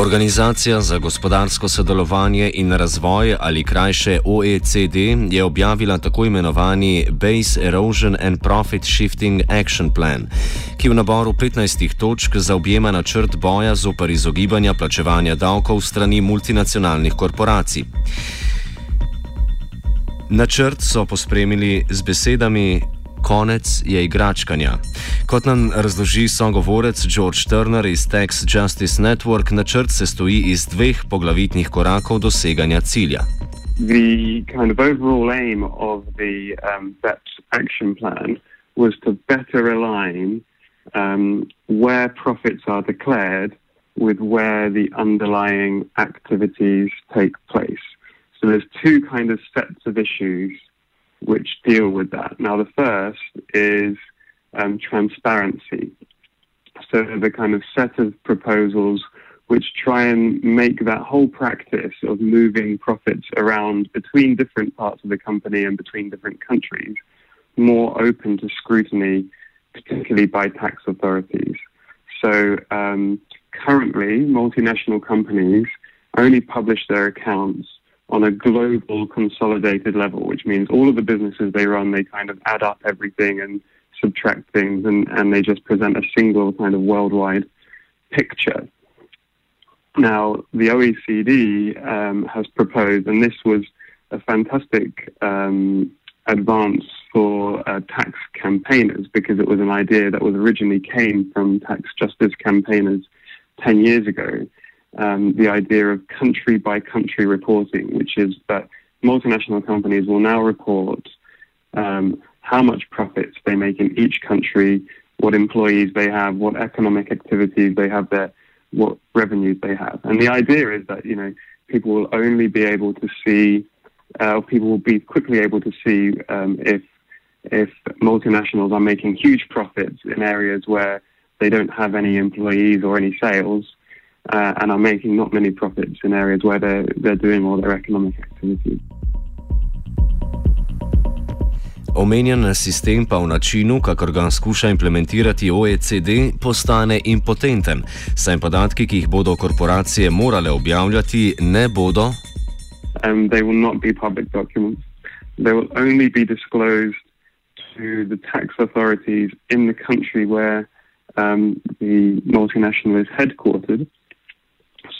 Organizacija za gospodarsko sodelovanje in razvoj ali krajše OECD je objavila tako imenovani Base Erosion and Profit Shifting Action Plan, ki v naboru 15 točk zaobjema načrt boja zoper izogibanja plačevanja davkov strani multinacionalnih korporacij. Načrt so pospremili z besedami: Konec je igračkanja. Kot nam razloži sogovorec George Turner iz Tax Justice Network, načrt se stoji iz dveh poglavitnih korakov doseganja cilja. The kind of overall aim of the um, that action plan was to better align um, where profits are declared with where the underlying activities take place. So there's two kind of sets of issues which deal with that. Now, the first is um, transparency. So the kind of set of proposals which try and make that whole practice of moving profits around between different parts of the company and between different countries more open to scrutiny, particularly by tax authorities. So um, currently, multinational companies only publish their accounts on a global consolidated level, which means all of the businesses they run, they kind of add up everything and subtract things and, and they just present a single kind of worldwide picture. Now, the OECD um, has proposed, and this was a fantastic um, advance for uh, tax campaigners because it was an idea that was originally came from tax justice campaigners 10 years ago um, the idea of country by country reporting, which is that multinational companies will now report um, how much profits they make in each country, what employees they have, what economic activities they have there, what revenues they have. And the idea is that, you know, people will only be able to see, uh, people will be quickly able to see um, if, if multinationals are making huge profits in areas where they don't have any employees or any sales uh, and are making not many profits in areas where they're, they're doing all their economic activities. Omenjen sistem pa v načinu, kakor ga skuša implementirati OECD, postane impotenten, saj podatki, ki jih bodo korporacije morale objavljati, ne bodo. Um, they will not be public documents. They will only be disclosed to the tax authorities in the country where um, the multinational is headquartered.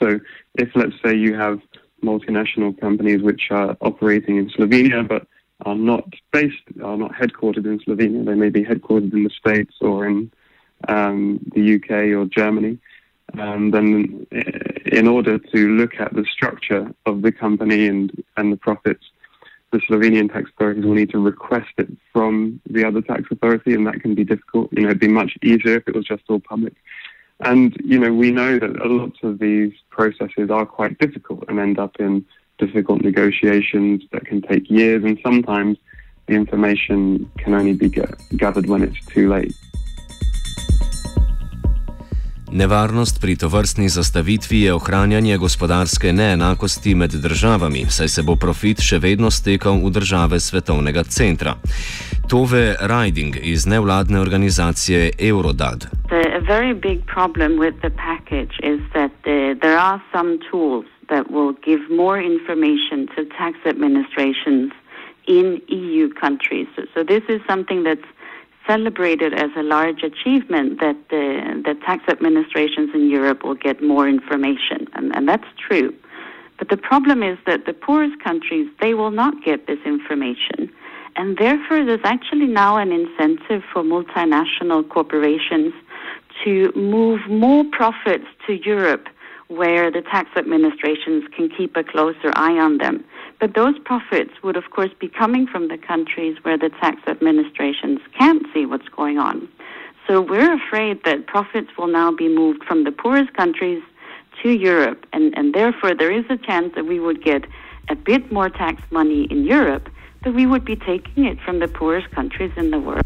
So, if let's say you have multinational companies which are operating in Slovenia but are not based, are not headquartered in Slovenia, they may be headquartered in the States or in um, the UK or Germany. Um, then, in order to look at the structure of the company and, and the profits, the Slovenian tax authorities will need to request it from the other tax authority, and that can be difficult. You know, it'd be much easier if it was just all public. And, you know, we know that a lot of these processes are quite difficult and end up in difficult negotiations that can take years, and sometimes the information can only be gathered when it's too late. Nevarnost pri tovrstni zastavitvi je ohranjanje gospodarske neenakosti med državami, saj se bo profit še vedno stekal v države svetovnega centra. Tove Riding iz nevladne organizacije Eurodad. A very big problem with the package is that the, there are some tools that will give more information to tax administrations in EU countries. So, so this is something that's celebrated as a large achievement that the, the tax administrations in Europe will get more information, and, and that's true. But the problem is that the poorest countries, they will not get this information. And therefore, there's actually now an incentive for multinational corporations to move more profits to Europe where the tax administrations can keep a closer eye on them. But those profits would, of course, be coming from the countries where the tax administrations can't see what's going on. So we're afraid that profits will now be moved from the poorest countries to Europe, and, and therefore there is a chance that we would get a bit more tax money in Europe, but we would be taking it from the poorest countries in the world.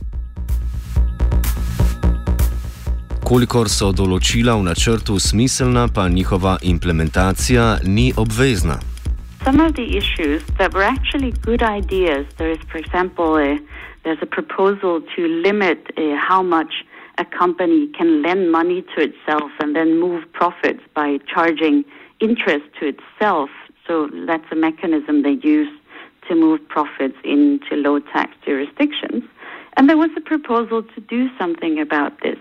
Kolikor so določila v načrtu smiselna, pa njihova implementacija ni obvezna. some of the issues that were actually good ideas. There is, for example, a, there's a proposal to limit uh, how much a company can lend money to itself and then move profits by charging interest to itself. So that's a mechanism they use to move profits into low tax jurisdictions. And there was a proposal to do something about this.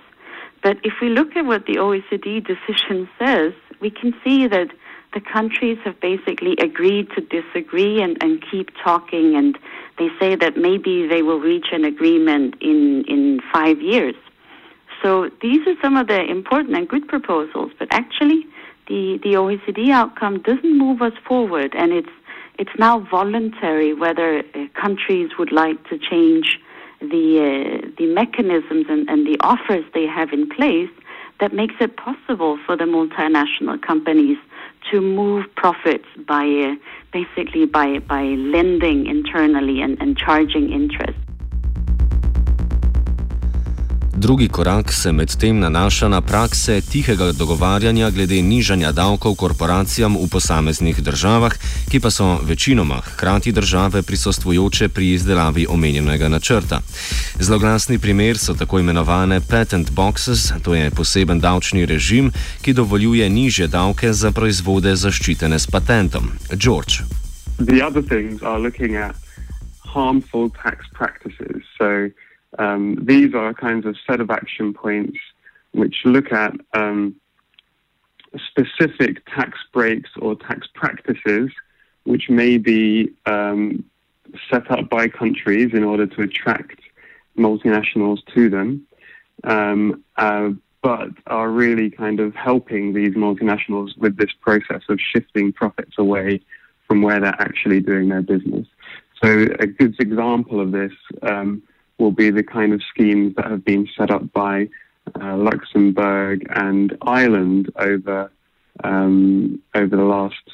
But if we look at what the OECD decision says, we can see that the countries have basically agreed to disagree and, and keep talking, and they say that maybe they will reach an agreement in, in five years. So these are some of the important and good proposals, but actually the, the OECD outcome doesn't move us forward, and it's it's now voluntary whether uh, countries would like to change the uh, the mechanisms and, and the offers they have in place that makes it possible for the multinational companies to move profits by uh, basically by by lending internally and, and charging interest. Drugi korak se medtem nanaša na prakse tihega dogovarjanja glede nižanja davkov korporacijam v posameznih državah, ki pa so večinoma hkrati države prisostvujoče pri izdelavi omenjenega načrta. Zloglasni primer so tako imenovane patent boxes, to je poseben davčni režim, ki dovoljuje niže davke za proizvode zaščitene s patentom. George. The other things are looking at harmful tax practices. So Um, these are kinds of set of action points which look at um, specific tax breaks or tax practices which may be um, set up by countries in order to attract multinationals to them, um, uh, but are really kind of helping these multinationals with this process of shifting profits away from where they're actually doing their business. So, a good example of this um, will be the kind of schemes that have been set up by uh, Luxembourg and Ireland over um, over the last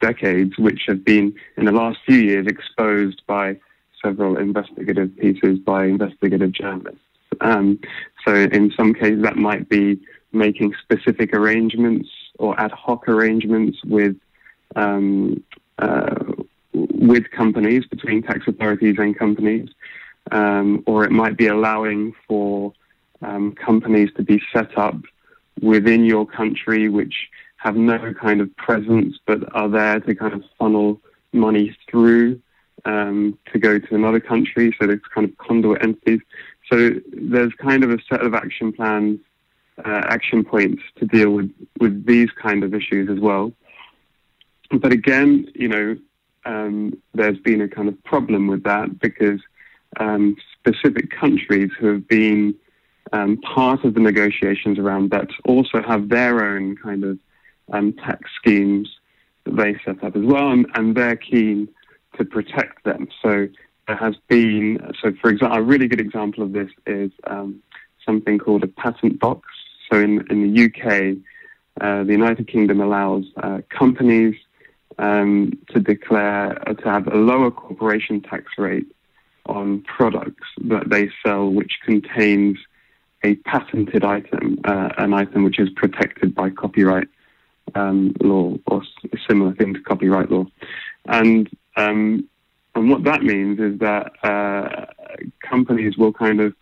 decades, which have been in the last few years exposed by several investigative pieces by investigative journalists. Um, so, in some cases, that might be making specific arrangements or ad hoc arrangements with um, uh, with companies between tax authorities and companies um, or it might be allowing for um, companies to be set up within your country which have no kind of presence but are there to kind of funnel money through um, to go to another country. So there's kind of conduit entities. So there's kind of a set of action plans, uh, action points to deal with, with these kind of issues as well. But again, you know, um, there's been a kind of problem with that because um, specific countries who have been um, part of the negotiations around that also have their own kind of um, tax schemes that they set up as well, and, and, they're keen to protect them. So there has been, so for example, a really good example of this is um, something called a patent box. So in, in the UK, uh, the United Kingdom allows uh, companies um, to declare uh, to have a lower corporation tax rate on products that they sell which contains a patented item, uh, an item which is protected by copyright um, law or a similar thing to copyright law. And um, and what that means is that uh, companies will kind of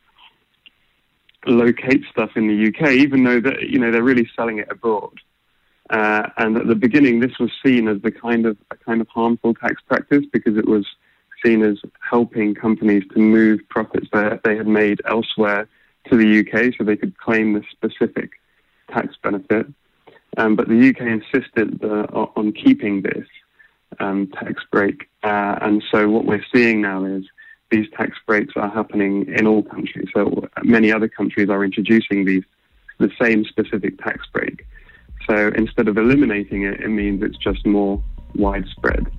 locate stuff in the UK, even though that you know they're really selling it abroad. Uh, and at the beginning, this was seen as the kind of a kind of harmful tax practice because it was seen as helping companies to move profits that they had made elsewhere to the UK so they could claim the specific tax benefit. Um, but the UK insisted uh, on keeping this um, tax break. Uh, and so what we're seeing now is these tax breaks are happening in all countries. So many other countries are introducing these the same specific tax break. So instead of eliminating it, it means it's just more widespread.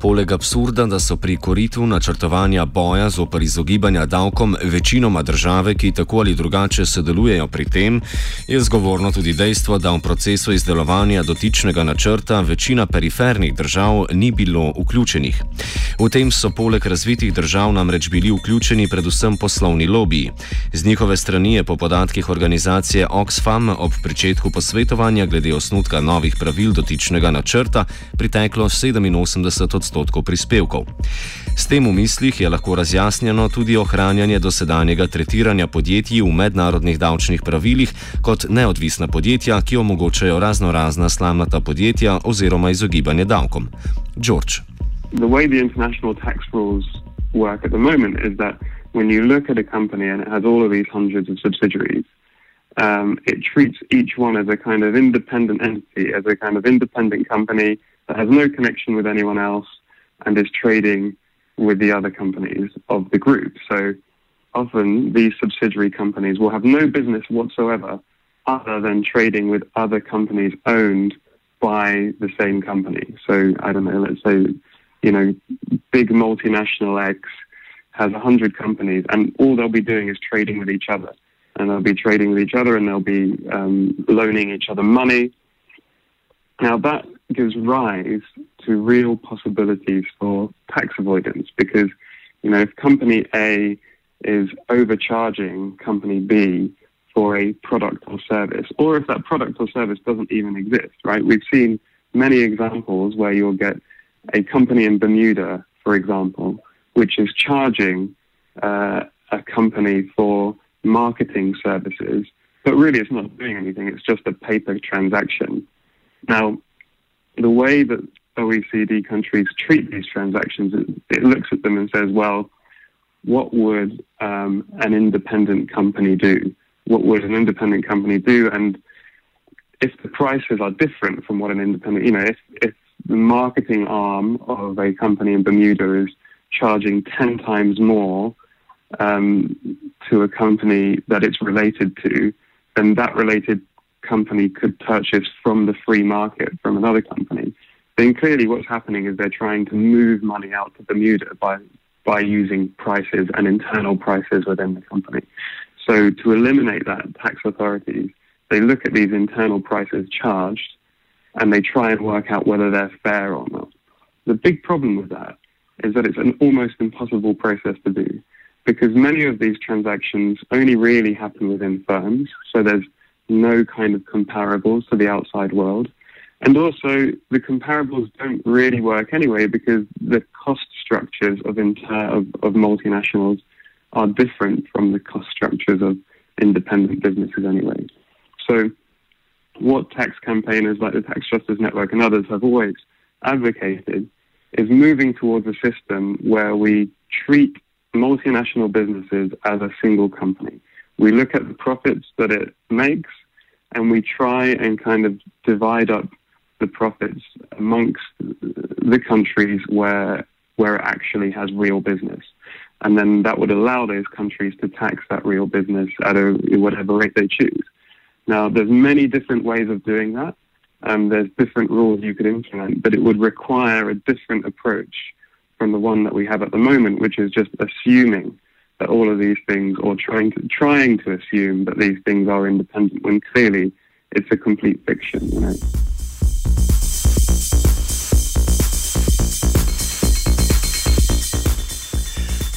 Poleg absurda, da so pri koritu načrtovanja boja zoper izogibanja davkom večinoma države, ki tako ali drugače sodelujejo pri tem, je zgovorno tudi dejstvo, da v procesu izdelovanja dotičnega načrta večina perifernih držav ni bilo vključenih. V tem so poleg razvitih držav namreč bili vključeni predvsem poslovni lobiji. Z njihove strani je po podatkih organizacije Oxfam ob pričetku posvetovanja glede osnutka novih pravil dotičnega načrta priteklo 87 odstotkov odstotkov prispevkov. S tem v mislih je lahko razjasnjeno tudi ohranjanje dosedanjega tretiranja podjetij v mednarodnih davčnih pravilih kot neodvisna podjetja, ki omogočajo razno razna slamnata podjetja oziroma izogibanje davkom. George. The way the international tax rules work at the moment is that when you look at a company and it has all of these hundreds of subsidiaries, um, it treats each one as a kind of independent entity, as a kind of independent company that has no connection with anyone else and is trading with the other companies of the group. So often these subsidiary companies will have no business whatsoever other than trading with other companies owned by the same company. So I don't know, let's say, you know, big multinational X has 100 companies, and all they'll be doing is trading with each other. And they'll be trading with each other and they'll be um, loaning each other money. Now, that gives rise to real possibilities for tax avoidance because, you know, if company A is overcharging company B for a product or service, or if that product or service doesn't even exist, right? We've seen many examples where you'll get a company in Bermuda, for example, which is charging uh, a company for marketing services, but really it's not doing anything. It's just a paper transaction. Now, the way that OECD countries treat these transactions, it, it looks at them and says, well, what would um, an independent company do? What would an independent company do? And if the prices are different from what an independent, you know, if, if the marketing arm of a company in Bermuda is charging 10 times more um, to a company that it's related to, then that related company could purchase from the free market from another company. Then clearly what's happening is they're trying to move money out to Bermuda by, by using prices and internal prices within the company. So to eliminate that, tax authorities, they look at these internal prices charged and they try and work out whether they're fair or not. The big problem with that is that it's an almost impossible process to do because many of these transactions only really happen within firms, so there's no kind of comparables to the outside world. And also, the comparables don't really work anyway because the cost structures of, inter- of, of multinationals are different from the cost structures of independent businesses anyway. So, what tax campaigners like the Tax Justice Network and others have always advocated is moving towards a system where we treat multinational businesses as a single company. We look at the profits that it makes and we try and kind of divide up the profits amongst the countries where where it actually has real business. And then that would allow those countries to tax that real business at a, whatever rate they choose. Now, there's many different ways of doing that. Um, there's different rules you could implement, but it would require a different approach from the one that we have at the moment, which is just assuming that all of these things, or trying to trying to assume that these things are independent, when clearly it's a complete fiction. You know.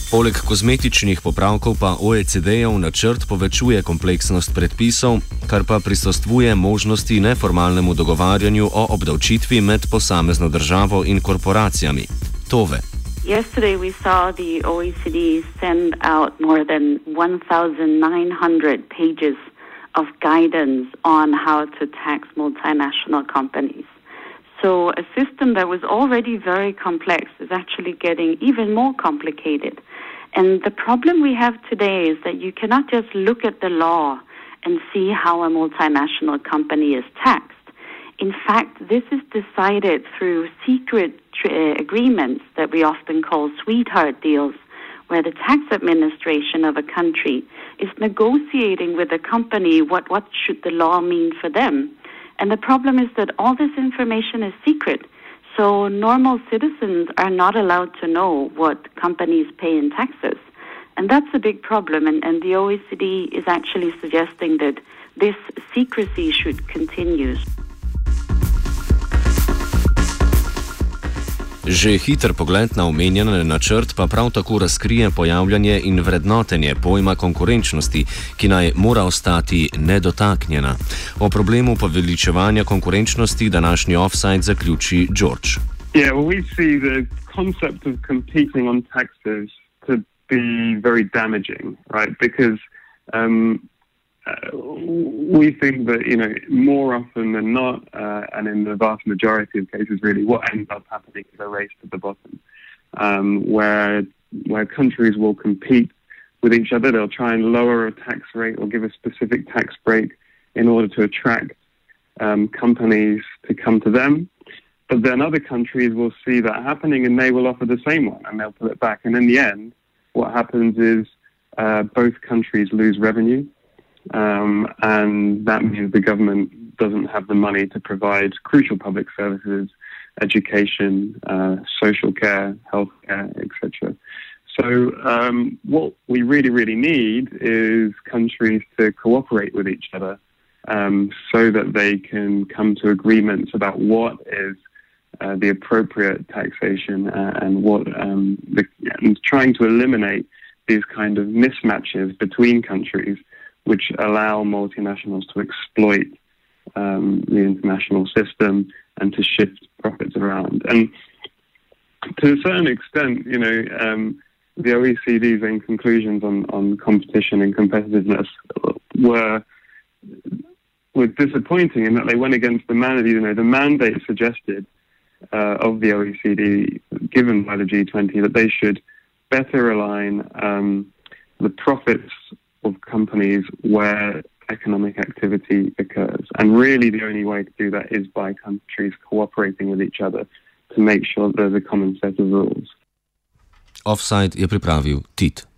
Poleg kozmetičnih popravkov pa OECD-jev načrt povečuje kompleksnost predpisov, kar pa prisostvuje možnosti neformalnemu dogovarjanju o obdavčitvi med posamezno državo in korporacijami. Tove. Yesterday, we saw the OECD send out more than 1,900 pages of guidance on how to tax multinational companies. So, a system that was already very complex is actually getting even more complicated. And the problem we have today is that you cannot just look at the law and see how a multinational company is taxed. In fact, this is decided through secret uh, agreements that we often call sweetheart deals, where the tax administration of a country is negotiating with a company what, what should the law mean for them. And the problem is that all this information is secret. So normal citizens are not allowed to know what companies pay in taxes. And that's a big problem. And, and the OECD is actually suggesting that this secrecy should continue. Že hiter pogled na omenjen načrt pa prav tako razkrije pojavljanje in vrednotenje pojma konkurenčnosti, ki naj mora ostati nedotaknjena. O problemu poveličevanja konkurenčnosti današnji offside zaključi George. Yeah, well, we see the concept of competing on taxes to be very damaging, right? Because um, uh, we think that you know more often than not, uh, and in the vast majority of cases, really, what ends up happening is a race to the bottom, um, where where countries will compete with each other. They'll try and lower a tax rate or give a specific tax break in order to attract um, companies to come to them. But then other countries will see that happening and they will offer the same one and they'll pull it back. And in the end, what happens is uh, both countries lose revenue. Um, and that means the government doesn't have the money to provide crucial public services, education, uh, social care, healthcare, etc. So, um, what we really, really need is countries to cooperate with each other um, so that they can come to agreements about what is uh, the appropriate taxation uh, and what um, the, and trying to eliminate these kind of mismatches between countries which allow multinationals to exploit um, the international system and to shift profits around. And to a certain extent, you know, um, the OECD's conclusions on, on competition and competitiveness were were disappointing in that they went against the mandate. You know, the mandate suggested uh, of the OECD, given by the G20, that they should better align um, the profits of companies where economic activity occurs. And really, the only way to do that is by countries cooperating with each other to make sure there's a common set of rules. Offside je pripravil Tit.